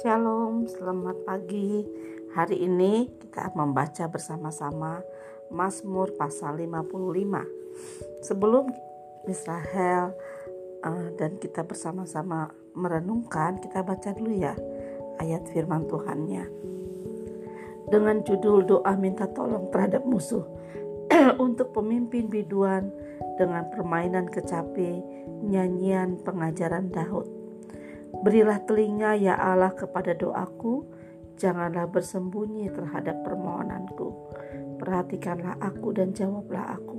Shalom, selamat pagi. Hari ini kita membaca bersama-sama Mazmur pasal 55. Sebelum Israel uh, dan kita bersama-sama merenungkan, kita baca dulu ya ayat firman Tuhannya. Dengan judul doa minta tolong terhadap musuh untuk pemimpin biduan dengan permainan kecapi, nyanyian pengajaran Daud Berilah telinga ya Allah kepada doaku, janganlah bersembunyi terhadap permohonanku. Perhatikanlah aku dan jawablah aku.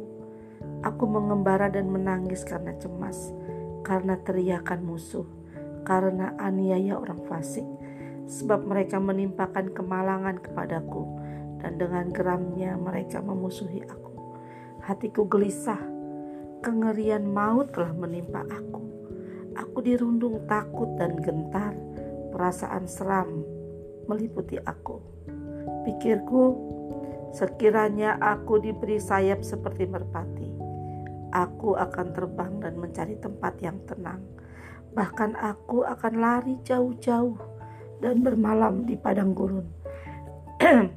Aku mengembara dan menangis karena cemas, karena teriakan musuh, karena aniaya orang fasik. Sebab mereka menimpakan kemalangan kepadaku, dan dengan geramnya mereka memusuhi aku. Hatiku gelisah, kengerian maut telah menimpa aku Aku dirundung takut dan gentar, perasaan seram meliputi aku. Pikirku, sekiranya aku diberi sayap seperti merpati, aku akan terbang dan mencari tempat yang tenang. Bahkan aku akan lari jauh-jauh dan bermalam di padang gurun.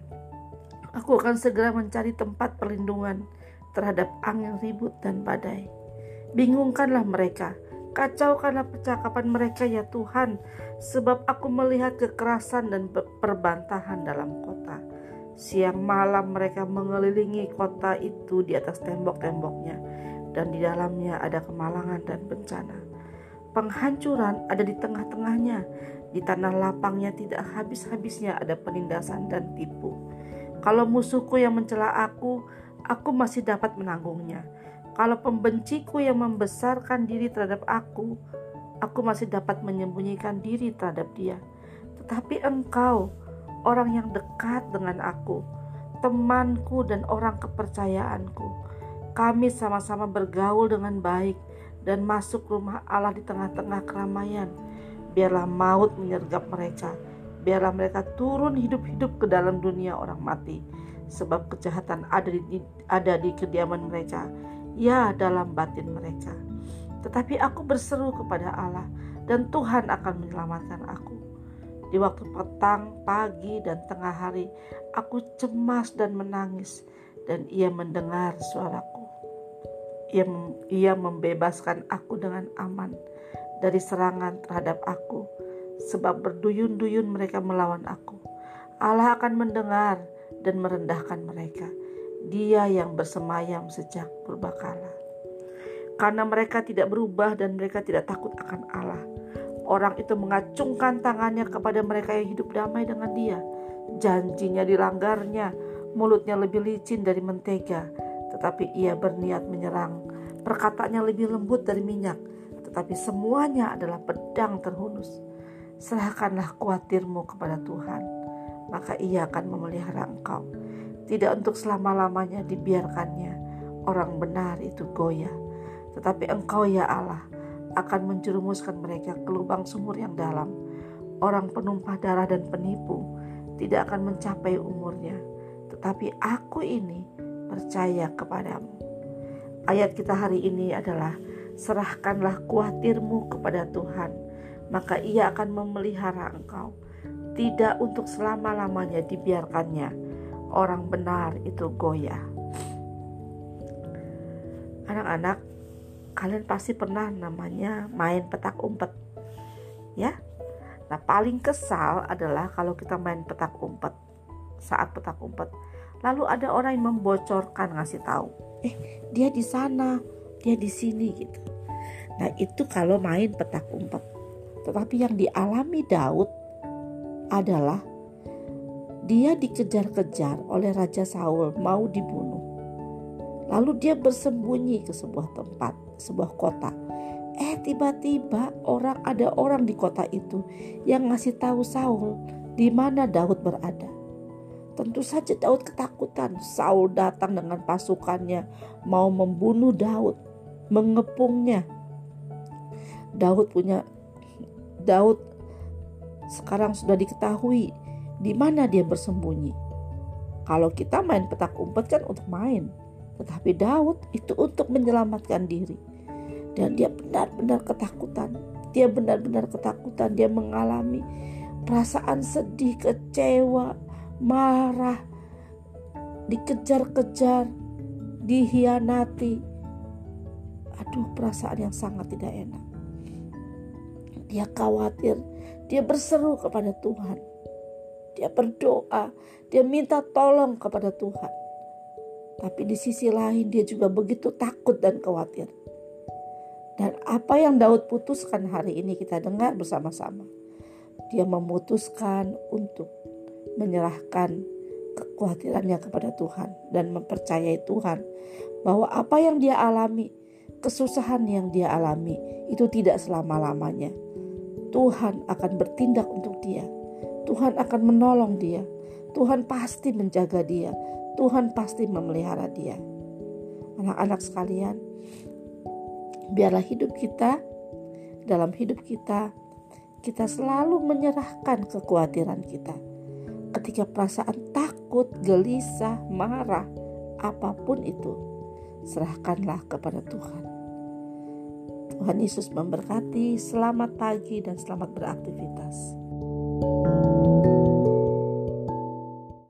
aku akan segera mencari tempat perlindungan terhadap angin ribut dan badai. Bingungkanlah mereka Kacaukanlah percakapan mereka ya Tuhan, sebab aku melihat kekerasan dan perbantahan dalam kota. Siang malam mereka mengelilingi kota itu di atas tembok-temboknya, dan di dalamnya ada kemalangan dan bencana. Penghancuran ada di tengah-tengahnya, di tanah lapangnya tidak habis-habisnya ada penindasan dan tipu. Kalau musuhku yang mencela aku, aku masih dapat menanggungnya kalau pembenciku yang membesarkan diri terhadap aku, aku masih dapat menyembunyikan diri terhadap dia. Tetapi engkau, orang yang dekat dengan aku, temanku dan orang kepercayaanku, kami sama-sama bergaul dengan baik dan masuk rumah Allah di tengah-tengah keramaian. Biarlah maut menyergap mereka, biarlah mereka turun hidup-hidup ke dalam dunia orang mati, sebab kejahatan ada di, ada di kediaman mereka ya dalam batin mereka. Tetapi aku berseru kepada Allah dan Tuhan akan menyelamatkan aku. Di waktu petang, pagi, dan tengah hari, aku cemas dan menangis, dan ia mendengar suaraku. Ia, ia membebaskan aku dengan aman dari serangan terhadap aku, sebab berduyun-duyun mereka melawan aku. Allah akan mendengar dan merendahkan mereka dia yang bersemayam sejak purbakala. Karena mereka tidak berubah dan mereka tidak takut akan Allah. Orang itu mengacungkan tangannya kepada mereka yang hidup damai dengan dia. Janjinya dilanggarnya, mulutnya lebih licin dari mentega, tetapi ia berniat menyerang. Perkataannya lebih lembut dari minyak, tetapi semuanya adalah pedang terhunus. Serahkanlah kuatirmu kepada Tuhan, maka ia akan memelihara engkau tidak untuk selama-lamanya dibiarkannya orang benar itu goyah. Tetapi engkau ya Allah akan menjerumuskan mereka ke lubang sumur yang dalam. Orang penumpah darah dan penipu tidak akan mencapai umurnya. Tetapi aku ini percaya kepadamu. Ayat kita hari ini adalah serahkanlah kuatirmu kepada Tuhan, maka ia akan memelihara engkau. Tidak untuk selama-lamanya dibiarkannya orang benar itu goyah. Anak-anak, kalian pasti pernah namanya main petak umpet. Ya. Nah, paling kesal adalah kalau kita main petak umpet. Saat petak umpet, lalu ada orang yang membocorkan ngasih tahu, "Eh, dia di sana, dia di sini." gitu. Nah, itu kalau main petak umpet. Tetapi yang dialami Daud adalah dia dikejar-kejar oleh Raja Saul, mau dibunuh. Lalu dia bersembunyi ke sebuah tempat, sebuah kota. Eh tiba-tiba orang ada orang di kota itu yang ngasih tahu Saul di mana Daud berada. Tentu saja Daud ketakutan. Saul datang dengan pasukannya mau membunuh Daud, mengepungnya. Daud punya Daud sekarang sudah diketahui di mana dia bersembunyi. Kalau kita main petak umpet kan untuk main, tetapi Daud itu untuk menyelamatkan diri. Dan dia benar-benar ketakutan. Dia benar-benar ketakutan. Dia mengalami perasaan sedih, kecewa, marah, dikejar-kejar, dihianati. Aduh, perasaan yang sangat tidak enak. Dia khawatir, dia berseru kepada Tuhan. Dia berdoa, dia minta tolong kepada Tuhan. Tapi di sisi lain dia juga begitu takut dan khawatir. Dan apa yang Daud putuskan hari ini kita dengar bersama-sama. Dia memutuskan untuk menyerahkan kekhawatirannya kepada Tuhan dan mempercayai Tuhan bahwa apa yang dia alami, kesusahan yang dia alami itu tidak selama-lamanya. Tuhan akan bertindak untuk dia. Tuhan akan menolong dia. Tuhan pasti menjaga dia. Tuhan pasti memelihara dia. Anak-anak sekalian, biarlah hidup kita dalam hidup kita kita selalu menyerahkan kekhawatiran kita. Ketika perasaan takut, gelisah, marah, apa pun itu, serahkanlah kepada Tuhan. Tuhan Yesus memberkati. Selamat pagi dan selamat beraktivitas.